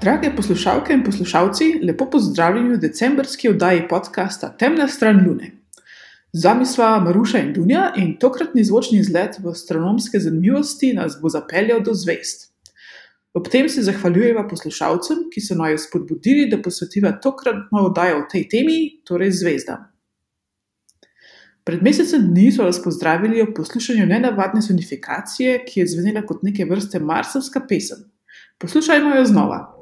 Drage poslušalke in poslušalci, lepo pozdravljeni v decembrski oddaji podcasta Temna stran Lune. Z vami sva Maruša in Dunja in tokratni zvočni izlet v astronomske zanimivosti nas bo zapeljal do zvest. Ob tem se zahvaljujeva poslušalcem, ki so naj spodbudili, da posvetiva tokratno oddajo o tej temi, torej zvezdam. Pred mesecem dni so vas pozdravili ob poslušanju nenavadne sonifikacije, ki je zvenela kot neke vrste marsovska pesem. Poslušajmo jo znova.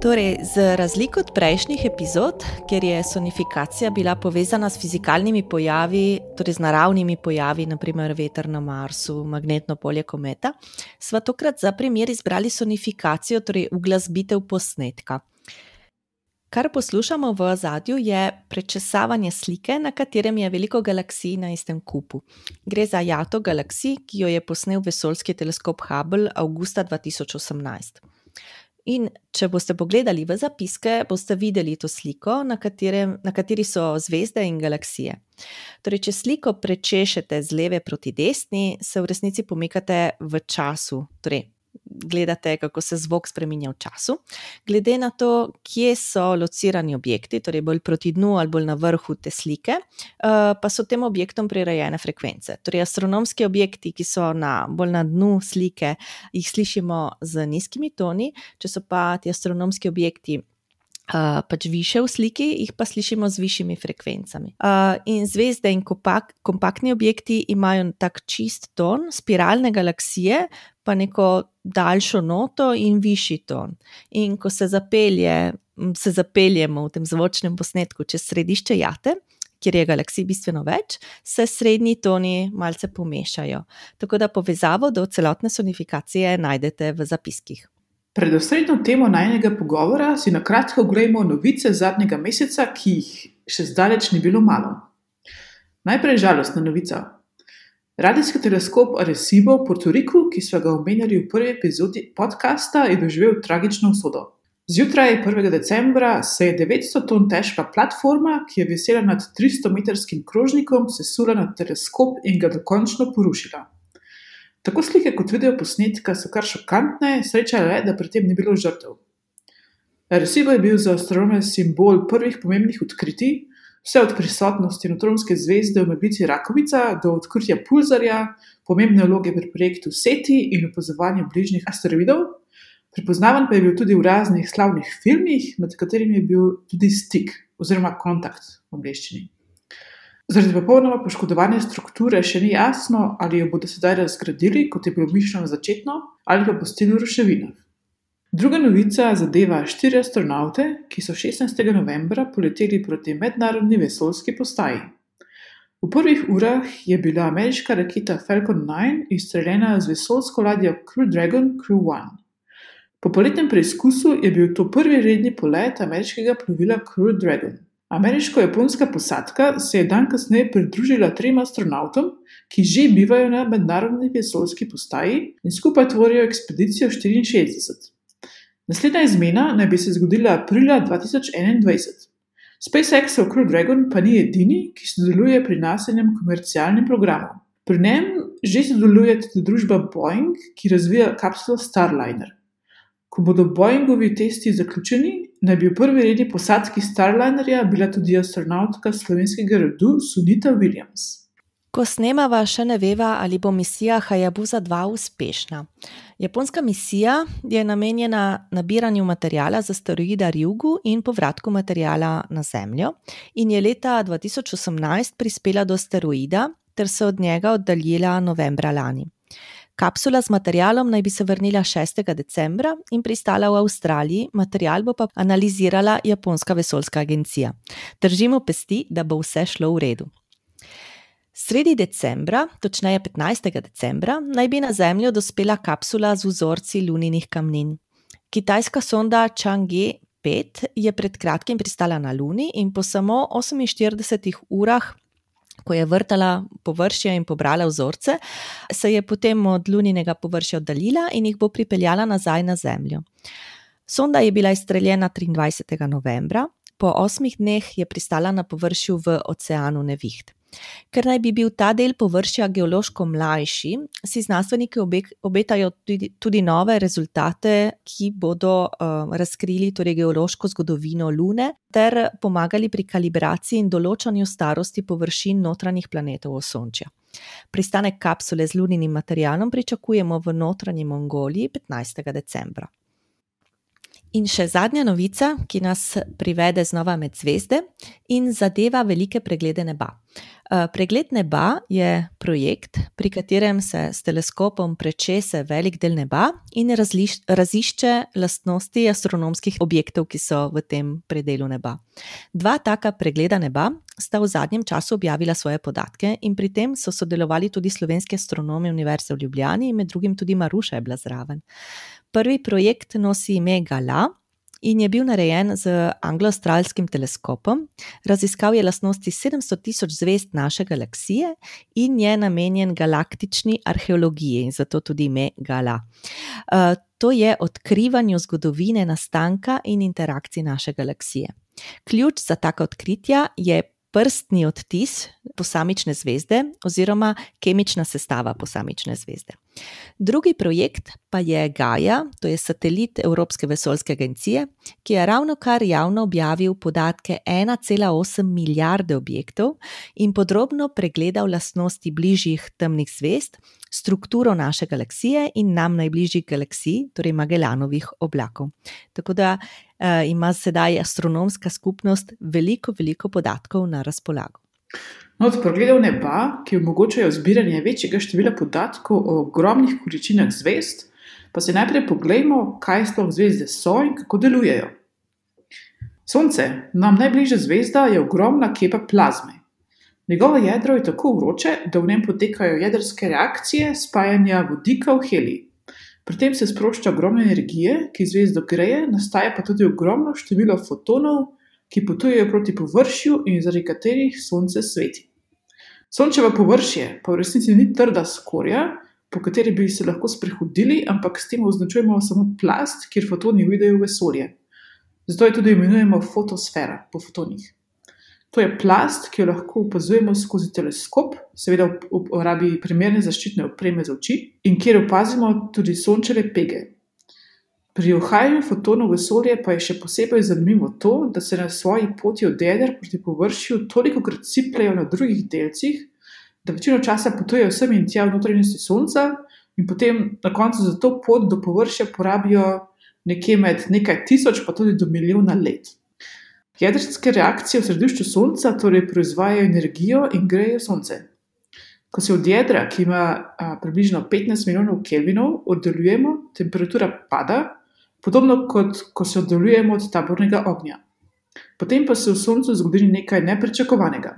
Torej, z razliko od prejšnjih epizod, kjer je sonifikacija bila povezana s fizikalnimi pojavi, torej z naravnimi pojavi, naprimer veter na Marsu, magnetno polje kometa, smo tokrat za primer izbrali sonifikacijo, torej uglasbitev posnetka. Kar poslušamo v zadju, je prečesavanje slike, na katerem je veliko galaksij na istem kupu. Gre za jato galaksij, ki jo je posnel vesoljski teleskop Hubble avgusta 2018. In če boste pogledali v zapiske, boste videli to sliko, na, katerem, na kateri so zvezde in galaksije. Torej, če sliko prečešete z leve proti desni, se v resnici pomikate v času, torej gledate, kako se zvok spremenja v času. Glede na to, kje so locirani objekti, torej bolj proti dnu ali bolj na vrhu te slike, eh, pa so tem objektom prirejene frekvence. Torej, astronomski objekti, ki so na, bolj na dnu slike, jih slišimo z nizkimi toni, če so pa ti astronomski objekti uh, pač više v sliki, jih pa slišimo z višjimi frekvencami. Uh, in zvezde in kompak, kompaktni objekti imajo tak čist ton, spiralne galaksije, pa neko daljšo noto in višji ton. In ko se, zapelje, se zapeljemo v tem zvočnem posnetku čez središče jate. Ker je galaksij bistveno več, se srednji toni malce pomešajo. Tako da povezavo do celotne sonifikacije najdete v zapiskih. Pred osrednjo temo najnega pogovora si na kratko oglejmo novice zadnjega meseca, ki jih še zdaleč ni bilo malo. Najprej žalostna novica. Radijski teleskop Arecibo v Puerto Riku, ki smo ga omenjali v prvi epizodi podcasta, je doživel tragično usodo. Zjutraj 1. decembra se je 900 ton težka platforma, ki je visela nad 300-metrskim krožnikom, sesula na teleskop in ga dokončno porušila. Tako slike kot video posnetka so kar šokantne, sreča je, da pri tem ni bilo žrtev. Resibo je bil za astronome simbol prvih pomembnih odkritij, vse od prisotnosti neutronske zvezde v meglici Rakovica do odkritja pulzarja, pomembne vloge pri projektu SETI in opazovanju bližnjih asteroidov. Prepoznaven pa je bil tudi v raznih slavnih filmih, med katerimi je bil tudi stik oziroma kontakt v angleščini. Zaradi popolnoma poškodovane strukture še ni jasno, ali jo bodo sedaj razgradili, kot je bilo mišljeno začetno, ali pa pustili v ruševinah. Druga novica zadeva štiri astronaute, ki so 16. novembra poleteli proti mednarodni vesoljski postaji. V prvih urah je bila ameriška raketa Falcon 9 izstreljena z vesoljsko ladjo Crew Dragon Crew One. Po poletnem preizkusu je bil to prvi redni polet ameriškega plovila Crew Dragon. Ameriško-japonska posadka se je dan kasneje pridružila trem astronautom, ki že bivajo na mednarodni vesoljski postaji in skupaj tvorijo ekspedicijo 64. Naslednja izmena naj bi se zgodila aprila 2021. SpaceX-ov Crew Dragon pa ni edini, ki sodeluje pri naseljenem komercialnem programu. Pri njem že sodeluje tudi družba Boeing, ki razvija kapsulo Starliner. Ko bodo Boeingovi testi zaključeni, naj bi v prvi redi posadki Starlinerja bila tudi astronautka slovenskega rodu Sunita Williams. Ko snemava, še ne veva, ali bo misija Hayabusa 2 uspešna. Japonska misija je namenjena nabiranju materijala za asteroida Ryugu in povratku materijala na Zemljo, in je leta 2018 prispela do asteroida ter se od njega oddaljila novembra lani. Kapsula z materialom naj bi se vrnila 6. decembra in pristala v Avstraliji, material bo pa analizirala Japonska vesoljska agencija. Držimo pesti, da bo vse šlo v redu. Sredi decembra, točneje 15. decembra, naj bi na Zemljo dospela kapsula z vzorci luninih kamnin. Kitajska sonda Chang'e 5 je pred kratkim pristala na Luni in po samo 48 urah ko je vrtala površje in pobrala vzorce, se je potem od luninega površja oddaljila in jih bo pripeljala nazaj na Zemljo. Sonda je bila izstreljena 23. novembra, po osmih dneh je pristala na površju v oceanu Neviht. Ker naj bi bil ta del površja geološko mlajši, si znanstveniki obetajo tudi, tudi nove rezultate, ki bodo uh, razkrili torej geološko zgodovino Lune ter pomagali pri kalibraciji in določanju starosti površin notranjih planetov Osončja. Pristanek kapsule z luninim materialom pričakujemo v notranji Mongoliji 15. decembra. In še zadnja novica, ki nas privede znova med zvezde in zadeva velike preglede neba. Eh, pregled neba je projekt, pri katerem se s teleskopom prečese velik del neba in razliš, razišče lastnosti astronomskih objektov, ki so v tem predelu neba. Dva taka pregleda neba sta v zadnjem času objavila svoje podatke in pri tem so sodelovali tudi slovenski astronomi Univerze v Ljubljani in med drugim tudi Maruša je bila zraven. Prvi projekt nosi ime Gala in je bil narejen z anglo-australskim teleskopom. Raziskal je lastnosti 700 tisoč zvezd naše galaksije in je namenjen galaktični arheologiji, zato tudi ime Gala. Uh, to je odkrivanju zgodovine nastanka in interakcij naše galaksije. Ključ za taka odkritja je prstni odtis posamične zvezde oziroma kemična sestava posamične zvezde. Drugi projekt pa je Gaia, to je satelit Evropske vesoljske agencije, ki je ravno kar javno objavil podatke 1,8 milijarde objektov in podrobno pregledal lastnosti bližjih temnih zvezd, strukturo naše galaksije in nam najbližjih galaksij, torej Magellanovih oblakov. Tako da uh, ima sedaj astronomska skupnost veliko, veliko podatkov na razpolago. Od pregledov neba, ki omogočajo zbiranje večjega števila podatkov o ogromnih količinah zvezd, pa si najprej pogledamo, kaj sploh zvezde so in kako delujejo. Sonce, nam najbližja zvezda, je ogromna kepa plazme. Njegovo jedro je tako vroče, da v njem potekajo jedrske reakcije spajanja vodika v helij. Pri tem se sprošča ogromno energije, ki zvezdo greje, nastaja pa tudi ogromno število fotonov, ki potujejo proti površju in zaradi katerih sonce sveti. Sončeva površje pa v resnici ni trda skorja, po kateri bi se lahko sprehodili, ampak s tem označujemo samo plast, kjer fotoni uidejo v vesolje. Zato jo tudi imenujemo fotosfera po fotonih. To je plast, ki jo lahko opazujemo skozi teleskop, seveda v uporabi primerne zaščitne opreme za oči, in kjer opazimo tudi sončeve pege. Pri uhajanju fotonov v vesolje pa je še posebej zanimivo to, da se na svoji poti od jeder proti površju toliko krat cipljajo na drugih delcih, da večino časa potujejo sem in tja v notranjosti Sonca, in potem na koncu za to pot do površja porabijo nekje med nekaj tisoč, pa tudi do milijona let. Jedrske reakcije v središču Sonca torej proizvajajo energijo in grejo Sonce. Ko se od jedra, ki ima a, približno 15 milijonov Kelvinov, oddaljujemo, temperatura pada, podobno kot ko se oddaljujemo od tabornega ognja. Potem pa se v Soncu zgodi nekaj nepričakovanega.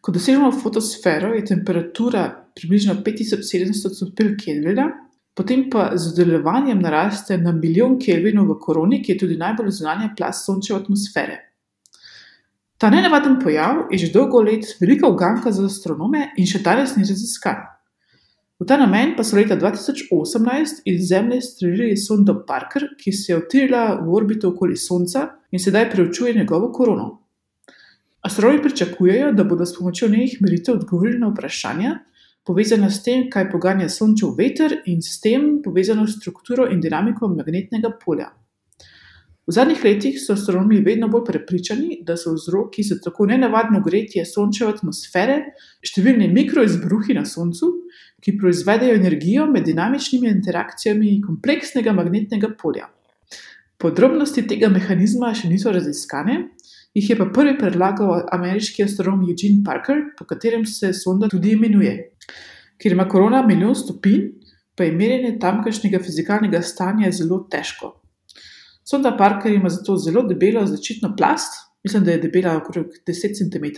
Ko dosežemo fotosfero, je temperatura približno 5700 stopinj Kelvina, potem pa z oddaljevanjem naraste na milijon Kelvinov v koroni, ki je tudi najbolj zunanja plast Sončeve atmosfere. Ta nenavaden pojav je že dolgo let velika uganka za astronome in še danes ni raziskan. V ta namen pa so leta 2018 iz Zemlje streljili sondo Parker, ki se je utirila v orbito okoli Sonca in sedaj preučuje njegovo korono. Astronomi pričakujejo, da bodo s pomočjo njenih meritev odgovorili na vprašanja, povezana s tem, kaj poganja sončev veter in s tem povezano s strukturo in dinamiko magnetnega polja. V zadnjih letih so astronomi vedno bolj prepričani, da so vzroki za tako nenavadno gretje sončeve atmosfere številni mikroizbruhi na Soncu, ki proizvedejo energijo med dinamičnimi interakcijami kompleksnega magnetnega polja. Podrobnosti tega mehanizma še niso raziskane, jih je pa prvi predlagal ameriški astronom Eugene Parker, po katerem se sonda tudi imenuje. Ker ima korona milijon stopinj, pa je merjenje tamkajšnjega fizikalnega stanja zelo težko. Sonda Parker ima zato zelo debelo zaščitno plast, mislim, da je debela okrog 10 cm,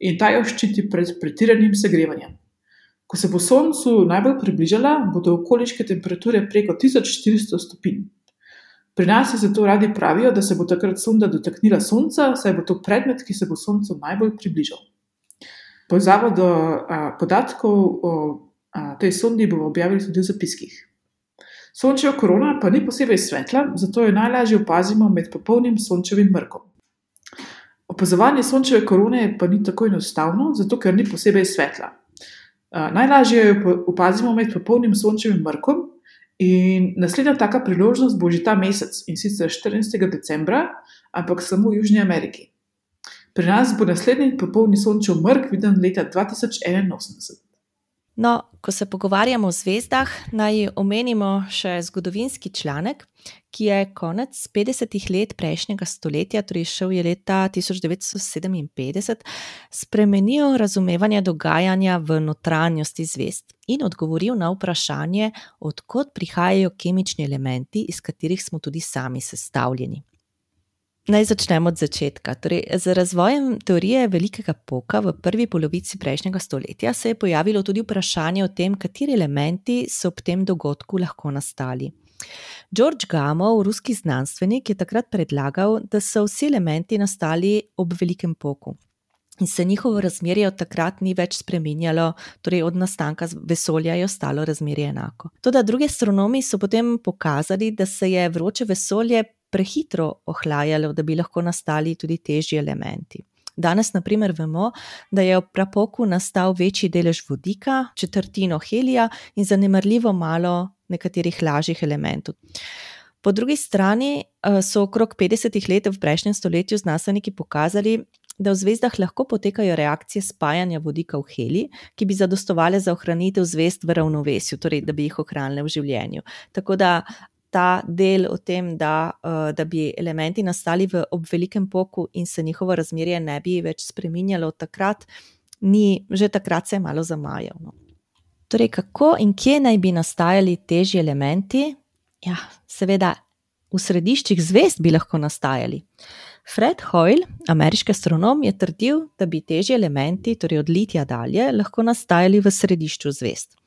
in ta jo ščiti pred pretiranim segrevanjem. Ko se bo Soncu najbolj približala, bodo okoliške temperature preko 1400 stopinj. Pri nas se zato radi pravijo, da se bo takrat sonda dotaknila Sonca, saj bo to predmet, ki se bo Soncu najbolj približal. Povezavo do a, podatkov o a, tej sondi bomo objavili tudi v zapiskih. Sončeva korona pa ni posebej svetla, zato jo najlažje opazimo med popolnim sončevim mrkom. Opazovanje sončeve korone pa ni tako enostavno, zato ker ni posebej svetla. Najlažje jo opazimo med popolnim sončevim mrkom, in naslednja taka priložnost bo že ta mesec in sicer 14. decembra, ampak samo v Južni Ameriki. Pri nas bo naslednji popolni sončev mrk viden leta 2081. No, ko se pogovarjamo o zvezdah, naj omenimo še zgodovinski članek, ki je konec 50-ih let prejšnjega stoletja, torej šel je leta 1957, spremenil razumevanje dogajanja v notranjosti zvezd in odgovoril na vprašanje, odkot prihajajo kemični elementi, iz katerih smo tudi sami sestavljeni. Naj začnemo od začetka. Torej, z razvojem teorije velikega poka v prvi polovici prejšnjega stoletja se je pojavilo tudi vprašanje o tem, kateri elementi so ob tem dogodku lahko nastali. George Gamow, ruski znanstvenik, je takrat predlagal, da so vsi elementi nastali ob velikem poku. In se njihovo razmerje od takrat ni več spremenjalo, torej od nastanka vesolja je ostalo razmerje enako. Toda drugi astronomi so potem pokazali, da se je vroče vesolje prehitro ohlajalo, da bi lahko nastali tudi težji elementi. Danes, na primer, vemo, da je ob prapoku nastal večji delež vodika, četrtino helija in zanemrljivo malo nekaterih lažjih elementov. Po drugi strani eh, so okrog 50 let v prejšnjem stoletju znanstveniki pokazali, da v zvezdah lahko potekajo reakcije spajanja vodika v heli, ki bi zadostovale za ohranitev zvezd v ravnovesju, torej da bi jih ohranile v življenju. Tako da ta del o tem, da, uh, da bi elementi nastali v, ob velikem poku in se njihovo razmerje ne bi več spremenjalo od takrat, ni, že takrat se je malo zamajal. No. Torej, kako in kje naj bi nastajali težji elementi? Ja, seveda, v središčih zvest bi lahko nastajali. Fred Hoyle, ameriški astronom, je trdil, da bi težji elementi, torej od litija dalje, lahko nastajali v središču zvest.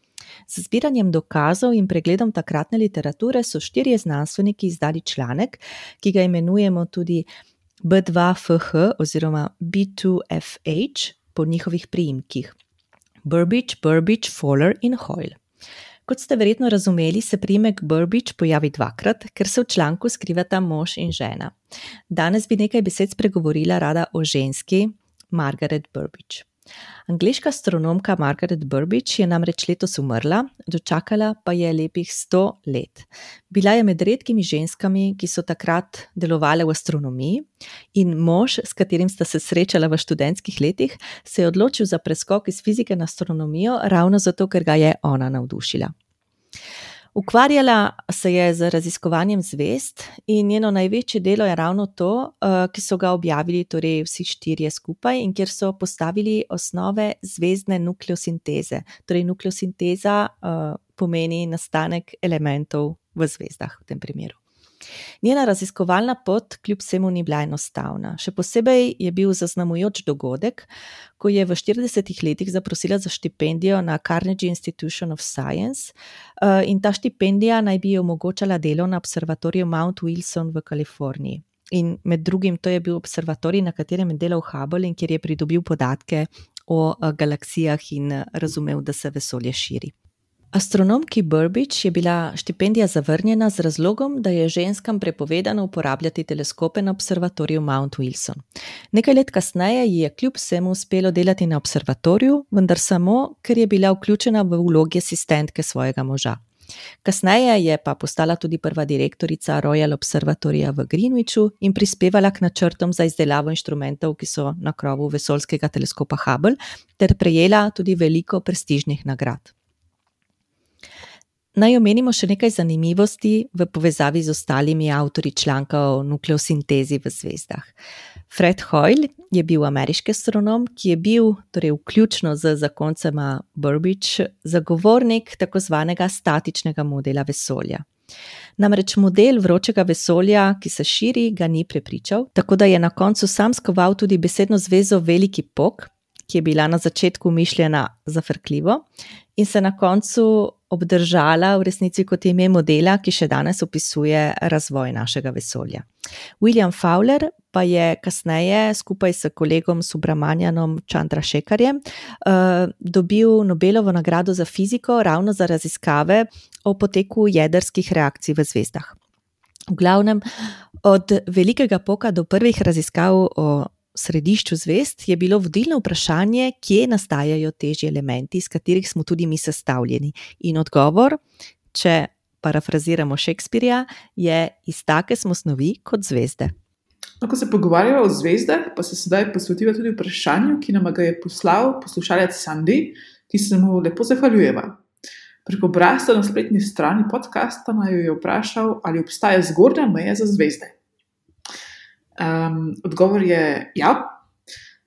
Z zbiranjem dokazov in pregledom takratne literature so štirje znanstveniki izdali članek, ki ga imenujemo tudi B2FH oziroma B2FH po njihovih priimkih: Burbage, Burbage, Fowler in Hoyle. Kot ste verjetno razumeli, se priimek Burbage pojavi dvakrat, ker se v članku skrivata mož in žena. Danes bi nekaj besed spregovorila rada o ženski Margaret Burbage. Angliška astronomka Margaret Burbage je namreč letos umrla, dočakala pa je lepih sto let. Bila je med redkimi ženskami, ki so takrat delovale v astronomiji, in mož, s katerim sta se srečala v študentskih letih, se je odločil za preskok iz fizike na astronomijo ravno zato, ker ga je ona navdušila. Ukvarjala se je z raziskovanjem zvest in njeno največje delo je ravno to, eh, ki so ga objavili, torej vsi štirje skupaj, in kjer so postavili osnove zvezdne nukleosinteze. Torej, nukleosinteza eh, pomeni nastanek elementov v zvezdah v tem primeru. Njena raziskovalna pot kljub vsemu ni bila enostavna. Še posebej je bil zaznamujoč dogodek, ko je v 40 letih zaprosila za štipendijo na Carnegie Institution of Science eh, in ta štipendija naj bi ji omogočala delo na observatoriju Mount Wilson v Kaliforniji. In med drugim to je bil observatorij, na katerem je delal Hubble in kjer je pridobil podatke o eh, galaksijah in eh, razumel, da se vesolje širi. Astronomki Burbage je bila štipendija zavrnjena z razlogom, da je ženskam prepovedano uporabljati teleskope na observatoriju Mount Wilson. Nekaj let kasneje ji je kljub vsemu uspelo delati na observatoriju, vendar samo, ker je bila vključena v vlogi asistentke svojega moža. Kasneje je pa postala tudi prva direktorica Royal Observatorija v Greenwichu in prispevala k načrtom za izdelavo inštrumentov, ki so na krovu vesoljskega teleskopa Hubble, ter prejela tudi veliko prestižnih nagrad. Naj omenimo še nekaj zanimivosti v povezavi z ostalimi avtori članka o nukleosintezi v zvezdah. Fred Hoyle je bil ameriški astronom, ki je bil, torej vključno z zakoncema Burbage, zagovornik tako zvanega statičnega modela vesolja. Namreč model vročega vesolja, ki se širi, ga ni prepričal, tako da je na koncu sam skoval tudi besedno zvezo Veliki Pok, ki je bila na začetku mišljena zafrkljivo in se na koncu obdržala v resnici kot ime modela, ki še danes opisuje razvoj našega vesolja. William Fowler pa je kasneje skupaj s kolegom Subramanianom Chandra Šekarjem uh, dobil Nobelovo nagrado za fiziko ravno za raziskave o poteku jedrskih reakcij v zvezdah. V glavnem, od velikega poka do prvih raziskav o središču zvest, je bilo vodilno vprašanje, kje nastajajo težji elementi, iz katerih smo tudi mi sestavljeni. In odgovor, če parafraziramo Shakespearea, je: iz take smo snovi kot zvezde. No, ko se pogovarjamo o zvezdah, pa se sedaj posvetimo tudi vprašanju, ki nam ga je poslal poslušalec Sandy, ki se mu lepo zahvaljujeva. Preko brasta na spletni strani podcasta naj jo je vprašal, ali obstaja zgornja meja za zvezde. Um, odgovor je: ja.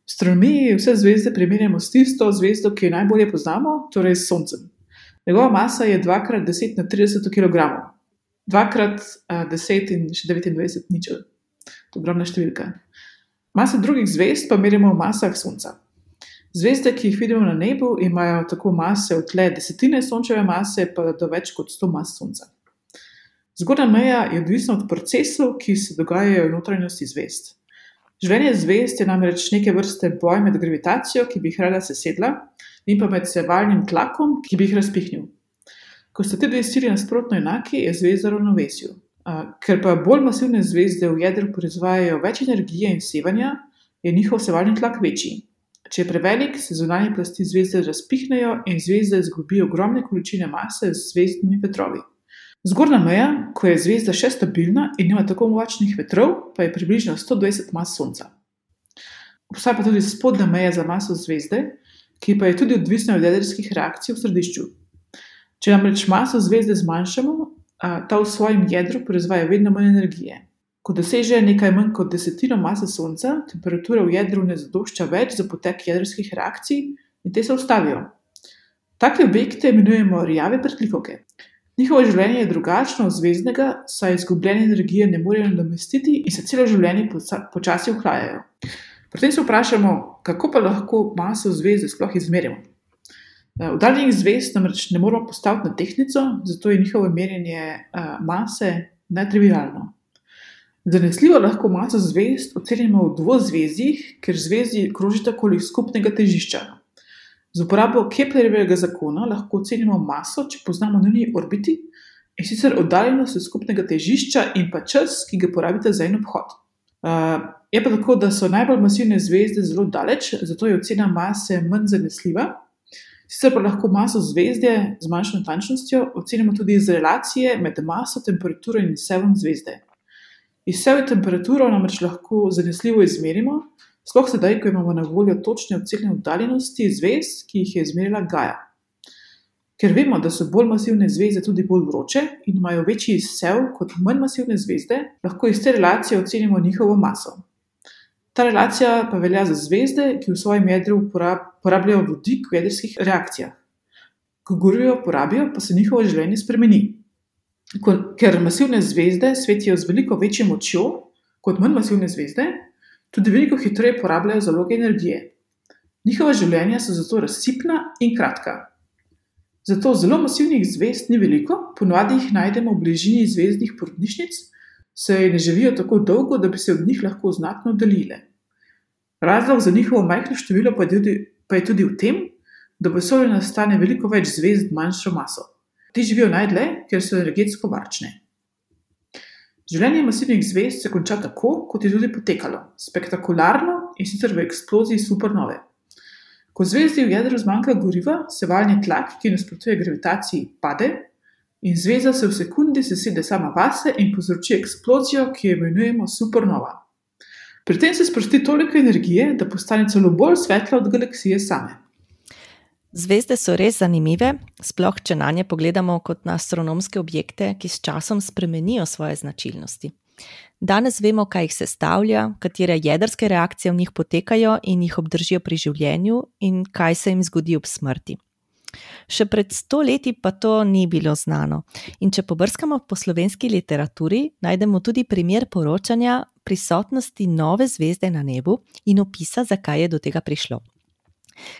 V astronomiji vse zvezde primerjamo s tisto zvezdo, ki jo najbolje poznamo, torej s Soncem. Njegova masa je 2x10 na 30 kg, 2x10 in še 29 ničel. To je ogromna številka. Masa drugih zvezd pa merimo v masah Sonca. Zvezde, ki jih vidimo na nebu, imajo tako mase od le desetine sončeve mase, pa do več kot 100 mas Sonca. Zgornja meja je odvisna od procesov, ki se dogajajo v notranjosti zvezd. Življenje zvezd je namreč neke vrste boj med gravitacijo, ki bi jih rada sesedla, in pa med sevalnim tlakom, ki bi jih razpihnil. Ko sta ti dve sili nasprotno enaki, je zvezda v ravnovesju. Ker pa bolj masivne zvezde v jedru proizvajajo več energije in sevanja, je njihov sevalni tlak večji. Če je prevelik, se zunanje plasti zvezde razpihnejo in zvezde izgubijo ogromne količine mase z zvezdnimi vetrovi. Zgornja meja, ko je zvezda še stabilna in ima tako močnih vetrov, pa je približno 120 mas Sonca. Obstaja pa tudi spodnja meja za maso zvezde, ki pa je tudi odvisna od jedrskih reakcij v središču. Če namreč maso zvezde zmanjšamo, ta v svojem jedru proizvaja vedno manj energije. Ko doseže nekaj manj kot desetino mase Sonca, temperatura v jedru ne zadošča več za potek jedrskih reakcij in te se ustavijo. Take objekte imenujemo rjave pritlikovke. Njihovo življenje je drugačno od zvezdnega, saj izgubljene energije ne morejo nadomestiti in se celo življenje počasi ohlajajo. Potem se vprašamo, kako pa lahko maso zvezde sploh izmerimo. Oddaljenih zvezd namreč ne moramo postaviti na tehnico, zato je njihovo merjenje mase netrivialno. Zanesljivo lahko maso zvezd ocenimo v dvozvezdjih, ker zvezdi krožita okoli skupnega težišča. Z uporabo Keplerjevega zakona lahko ocenimo maso, če poznamo njeni orbiti in sicer oddaljenost od skupnega težišča in pa čas, ki ga porabite za en obhod. Uh, je pa tako, da so najbolj masivne zvezde zelo daleč, zato je ocena mase manj zanesljiva. Sicer pa lahko maso zvezde z manjšo natančnostjo ocenimo tudi iz relacije med maso, temperaturo in sevom zvezde. Izsev temperaturo namreč lahko zanesljivo izmerimo, sploh sedaj, ko imamo na voljo točne ocene oddaljenosti zvezd, ki jih je izmerila Gaja. Ker vemo, da so bolj masivne zvezde tudi bolj vroče in imajo večji izsev kot manj masivne zvezde, lahko iz te relacije ocenimo njihovo maso. Ta relacija pa velja za zvezde, ki v svojem jedru porabljajo vodik v jedrskih reakcijah. Ko gorijo porabijo, pa se njihovo življenje spremeni ker masivne zvezde svetijo z veliko večjo močjo kot manj masivne zvezde, tudi veliko hitreje porabljajo zaloge energije. Njihova življenja so zato razsipna in kratka. Zato zelo masivnih zvezd ni veliko, ponovadi jih najdemo v bližini zvezdnih porodnišnic, saj ne živijo tako dolgo, da bi se od njih lahko znatno oddaljile. Razlog za njihovo majhno število pa je tudi, pa je tudi v tem, da v vesolju nastane veliko več zvezd manjšo maso. Ti živijo najdlje, ker so energetsko varčne. Življenje masivnih zvezd se konča tako, kot je tudi potekalo: spektakularno in sicer v eksploziji supernove. Ko zvezdi v jedru zmanjka goriva, se valni tlak, ki nasprotuje gravitaciji, pade in zvezda se v sekundi sesede sama vase in povzroči eksplozijo, ki jo imenujemo supernova. Pri tem se sprosti toliko energije, da postane celo bolj svetla od galaksije same. Zvezde so res zanimive, sploh če na nje pogledamo kot na astronomske objekte, ki s časom spremenijo svoje značilnosti. Danes vemo, kaj jih sestavlja, katere jedrske reakcije v njih potekajo in jih obdržijo pri življenju, in kaj se jim zgodi ob smrti. Še pred sto leti pa to ni bilo znano. In če pobrskamo po slovenski literaturi, najdemo tudi primer poročanja prisotnosti nove zvezde na nebu in opisa, zakaj je do tega prišlo.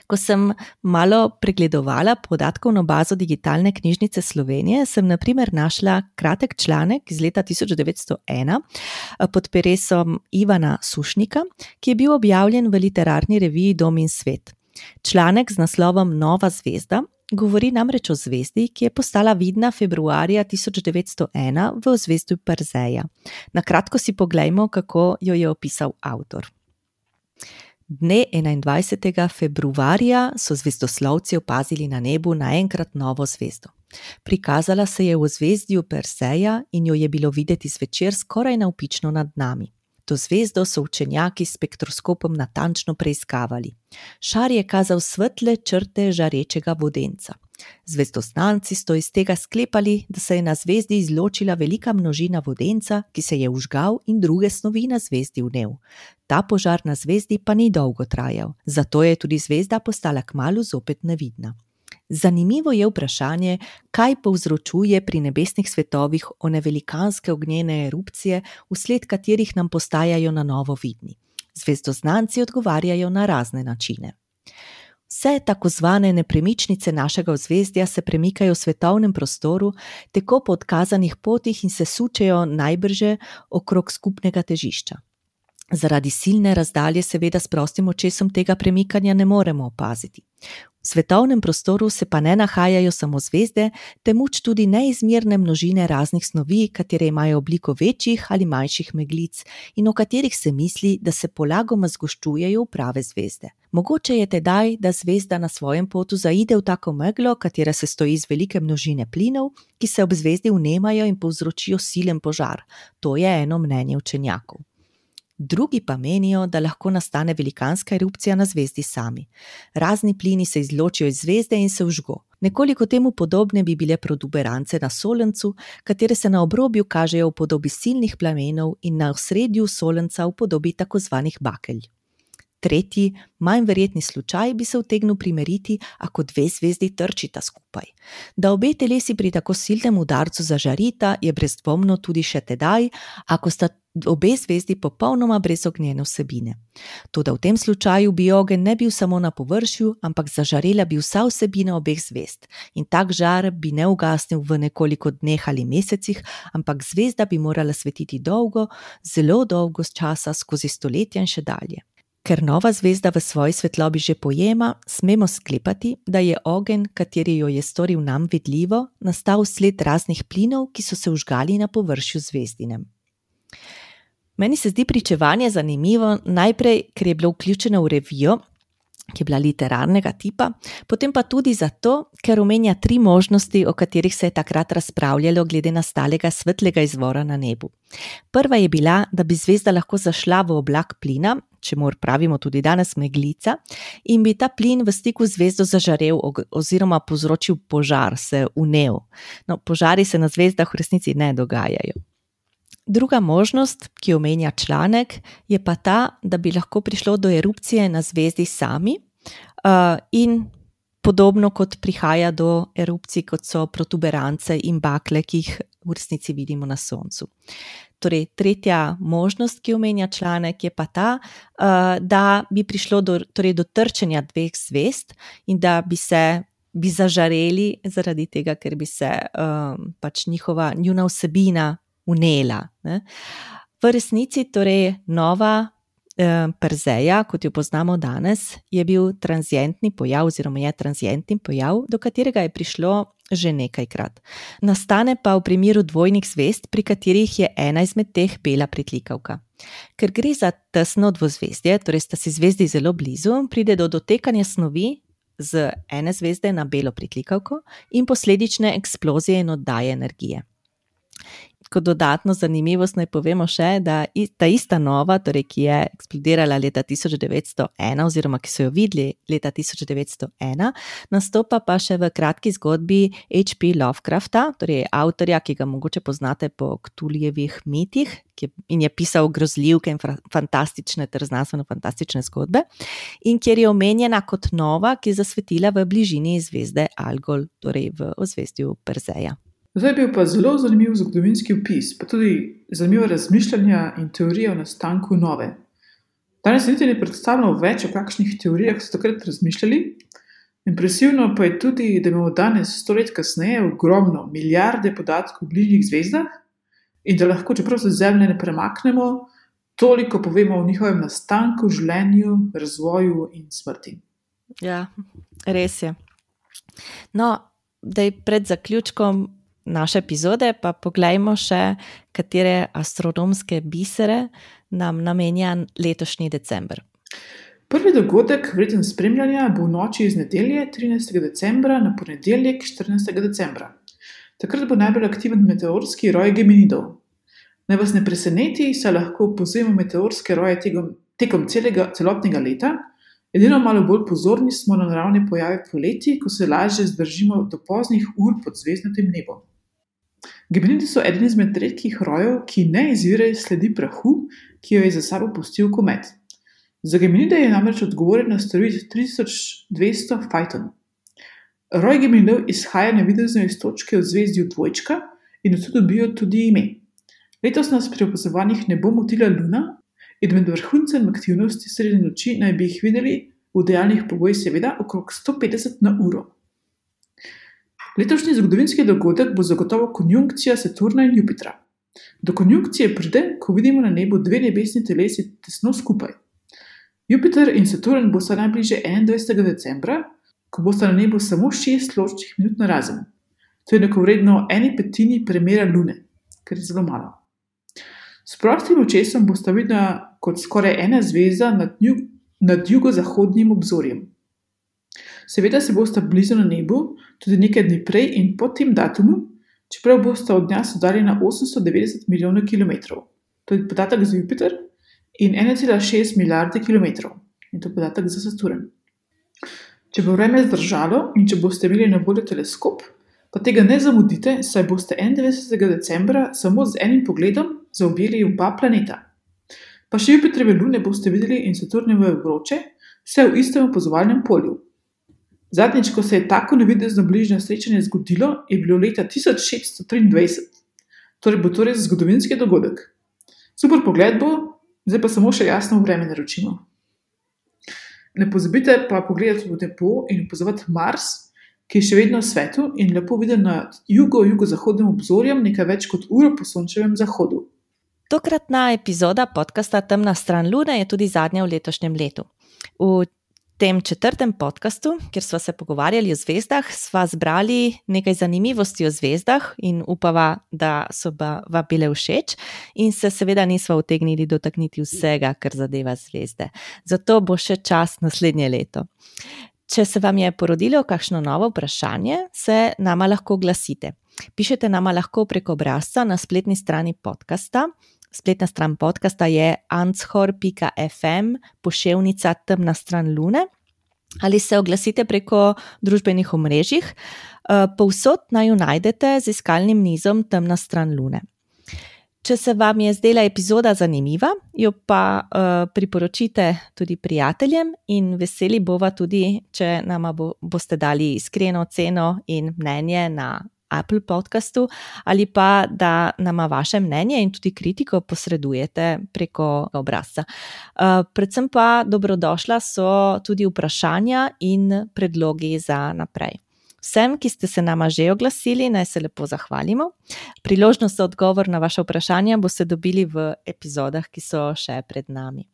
Ko sem malo pregledovala podatkovno bazo digitalne knjižnice Slovenije, sem naprimer našla kratek članek iz leta 1901 eh, pod peresom Ivana Sušnika, ki je bil objavljen v literarni reviji Dom in svet. Članek z naslovom Nova zvezda govori namreč o zvezdi, ki je postala vidna februarja 1901 v ozvezdju Perzeja. Na kratko si poglejmo, kako jo je opisal avtor. Dne 21. februarja so zvezdoslovci opazili na nebu naenkrat novo zvezdo. Prikazala se je v zvezdju Perseja in jo je bilo videti zvečer skoraj navpično nad nami. To zvezdo so učenjaki s spektroskopom natančno preiskavali. Šar je kazal svetle črte žarečega vodenca. Zvezdoznanci so iz tega sklepali, da se je na zvezdi izločila velika množina vodenca, ki se je užgal in druge snovi na zvezdi vnev. Ta požar na zvezdi pa ni dolgo trajal, zato je tudi zvezda postala kmalo zopet nevidna. Zanimivo je vprašanje, kaj povzročuje pri nebesnih svetovih one velikanske ognjene erupcije, vsled katerih nam postajajo na novo vidni. Zvezdoznanci odgovarjajo na razne načine. Vse tako zvane nepremičnice našega ozvezdja se premikajo v svetovnem prostoru, tako po odkazanih potih in se sučejo najbrže okrog skupnega težišča. Zaradi silne razdalje, seveda, s prostim očesom tega premikanja ne moremo opaziti. V svetovnem prostoru se pa ne nahajajo samo zvezde, temveč tudi neizmerne množine raznih snovi, katere imajo obliko večjih ali manjših meglic in o katerih se misli, da se polagoma zgoščujejo v prave zvezde. Mogoče je tedaj, da zvezda na svojem potu zaide v tako meglo, katera se stoji iz velike množine plinov, ki se ob zvezdi vnemajo in povzročijo silen požar. To je eno mnenje učenjakov. Drugi pa menijo, da lahko nastane velikanska erupcija na zvezdi sami. Razni plini se izločijo iz zvezde in se vžgo. Nekoliko temu podobne bi bile protuberance na Solencu, katere se na obrobju kažejo v podobi silnih plamenov in na osredju Solenca v podobi zvanih bakelj. Tretji, manj verjetni slučaj bi se utegnil primeriti, ako dve zvezdi trčita skupaj. Da obe telesi pri tako silnem udarcu zažarita, je brezpomno tudi še tedaj, ako sta obe zvezdi popolnoma brez ognjene vsebine. Toda v tem slučaju bi ogenj ne bil samo na površju, ampak zažarela bi vsa vsebina obeh zvezd in tak žar bi ne ugasnil v nekoliko dneh ali mesecih, ampak zvezda bi morala svetiti dolgo, zelo dolgo časa, skozi stoletja in še dalje. Ker nova zvezda v svoji svetlobi že pojema, smemo sklepati, da je ogenj, kateri jo je storil nam vidljivo, nastal sled raznih plinov, ki so se užgali na površju zvezdinem. Meni se zdi pričevanje zanimivo, najprej, ker je bilo vključeno v revijo, ki je bila literarnega tipa, potem pa tudi zato, ker omenja tri možnosti, o katerih se je takrat razpravljalo, glede nastalega svetlega izvora na nebu. Prva je bila, da bi zvezda lahko zašla v oblak plina, če mor pravimo tudi danes meglica, in bi ta plin v stiku z zvezdo zažarel oziroma povzročil požar, se unev. No, požari se na zvezdah v resnici ne dogajajo. Druga možnost, ki omenja članek, je pa ta, da bi lahko prišlo do erupcije na zvezdi sami uh, in podobno kot prihaja do erupcij, kot so protuberance in bakle, ki jih v resnici vidimo na Soncu. Torej, tretja možnost, ki omenja članek, je pa ta, uh, da bi prišlo do, torej do trčenja dveh zvezd in da bi se. Bi zažareli zaradi tega, ker bi se um, pač njihova njuna vsebina unela. Ne. V resnici, torej, nova eh, Perzeja, kot jo poznamo danes, je bil transientni pojav, oziroma je transientni pojav, do katerega je prišlo že nekajkrat. Nastane pa v primeru dvojnih zvest, pri katerih je ena izmed teh bela pritlikavka. Ker gre za tesno dvozvezdje, torej sta si zvezdi zelo blizu, pride do dotekanja snovi. Z ene zvezde na belo pritlikavko in posledične eksplozije in oddaje energije kot dodatno zanimivost naj povemo še, da ta ista nova, torej, ki je eksplodirala leta 1901, oziroma ki so jo videli leta 1901, nastopa pa še v kratki zgodbi H.P. Lovecrafta, torej avtorja, ki ga mogoče poznate po Ktuljevih mitih in je pisal grozljivke in fantastične ter znanstveno-fantastične zgodbe, in kjer je omenjena kot nova, ki je zasvetila v bližini zvezde Algol, torej v ozvezdju Perzeja. Zdaj je bil pa zelo zanimiv zgodovinski opis, pa tudi zanimiva razmišljanja in teorije o nastanku nove. Danes niti ne predstavljamo več o kakšnih teorijah, ki so takrat razmišljali. Impresivno pa je tudi, da imamo danes, sto let kasneje, ogromno, milijarde podatkov o bližnjih zvezdah in da lahko, čeprav se zemlje ne premaknemo, toliko povemo o njihovem nastanku, življenju, razvoju in smrti. Ja, res je. No, da je pred zaključkom naše epizode, pa pogledajmo še, katere astronomske bisere nam namenja letošnji december. Prvi dogodek, vreden spremljanja, bo v noči iz nedelje 13. decembra na ponedeljek 14. decembra. Takrat bo najbolj aktiven meteorski roj Geminidov. Naj vas ne preseneti, saj lahko opazujemo meteorske roje tekom, tekom celega, celotnega leta. Edino malo bolj pozorni smo na naravne pojave poleti, ko se lažje zdržimo do poznih ur pod zvezdnatim nebom. Geminidi so eden izmed redkih rojev, ki ne izvirajo sledi prahu, ki jo je za sabo pustil komet. Za Geminide je namreč odgovoren asteroid 3200 Phaeton. Roj Geminidov izhaja na videzno iz točke v zvezdi Dvojčka in od tu dobijo tudi ime. Letos nas pri opazovanjih ne bo motila Luna in med vrhuncem aktivnosti sredi noči naj bi jih videli v idealnih pogojih, seveda, okrog 150 na uro. Letošnji zgodovinski dogodek bo zagotovo konjunkcija Saturna in Jupitra. Do konjunkcije pride, ko vidimo na nebu dve nebesni telesi tesno skupaj. Jupiter in Saturn bosta najbližje 21. decembra, ko bosta na nebu samo 6 ločnih minut na razen. To je neko vredno eni petini premjera Lune, kar je zelo malo. S prostim očesom bosta vidna kot skoraj ena zvezda nad, nad jugozahodnim obzorjem. Seveda se bosta blizu na nebu tudi nekaj dni prej in po tem datumu, čeprav bosta od nas oddaljena 890 milijonov km. To je podatek za Jupiter, in 1,6 milijarde km. In to je podatek za Saturn. Če bo vreme zdržalo in če boste imeli na voljo teleskop, pa tega ne zamudite, saj boste 91. decembra samo z enim pogledom zaobjeli oba planeta. Pa še Jupitrove lune boste videli in Saturnove vroče, vse v istem opazovalnem polju. Zadnjič, ko se je tako nevidno bližnje srečanje zgodilo, je bilo leta 1623. Torej bo to res zgodovinski dogodek. Super pogled bo, zdaj pa samo še jasno vreme naročimo. Ne pozabite pa pogledati v nebo in opazovati Mars, ki je še vedno v svetu in lepo viden na jugo-jugozahodnem obzorju, nekaj več kot uro po sončevem zahodu. Tokratna epizoda podcasta Temna stran Lune je tudi zadnja v letošnjem letu. V tem četrtem podkastu, kjer smo se pogovarjali o zvezdah, smo zbrali nekaj zanimivosti o zvezdah in upava, da so vam bile všeč, in se seveda nismo utegnili dotakniti vsega, kar zadeva zvezde. Zato bo še čas naslednje leto. Če se vam je porodilo kakšno novo vprašanje, se nama lahko oglasite. Pišete nama lahko preko obrazca na spletni strani podcasta spletna stran podcasta je anshor.fm, pošiljka temna stran Lune. Ali se oglasite preko družbenih omrežij, eh, povsod naj jo najdete z iskalnim nizom Temna stran Lune. Če se vam je zdela epizoda zanimiva, jo pa uh, priporočite tudi prijateljem, in veseli bova tudi, če nam bo, boste dali iskreno oceno in mnenje na Apple podcastu, ali pa da nama vaše mnenje in tudi kritiko posredujete preko obrazca. Uh, predvsem pa dobrodošla so tudi vprašanja in predlogi za naprej. Vsem, ki ste se nama že oglasili, naj se lepo zahvalimo. Priložnost za odgovor na vaše vprašanja boste dobili v epizodah, ki so še pred nami.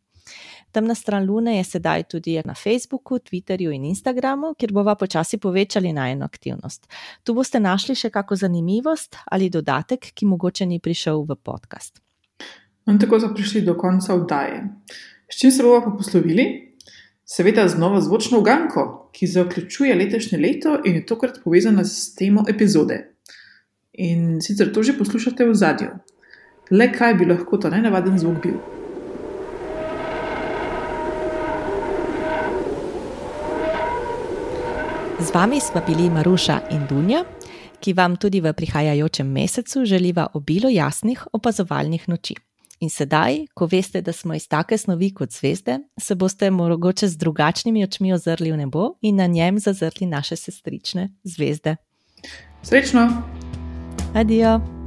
Temna stran Lune je sedaj tudi na Facebooku, Twitterju in Instagramu, kjer bova počasi povečali najno aktivnost. Tu boste našli še kako zanimivost ali dodatek, ki mogoče ni prišel v podcast. In tako smo prišli do konca oddaje. S čim se bomo pa poslovili? Seveda z novo zvočno uganko, ki zaključuje letošnje leto in je tokrat povezana s temo epizode. In sicer to že poslušate v zadju. Le kaj bi lahko ta nenavaden zvok bil? Z vami smo bili Maruša in Dunja, ki vam tudi v prihajajočem mesecu želiva obilo jasnih opazovalnih noči. In sedaj, ko veste, da smo iz take snovi kot zvezde, se boste mogoče z drugačnimi očmi ozrli v nebo in na njem zazrli naše sestrične zvezde. Srečno! Adijo!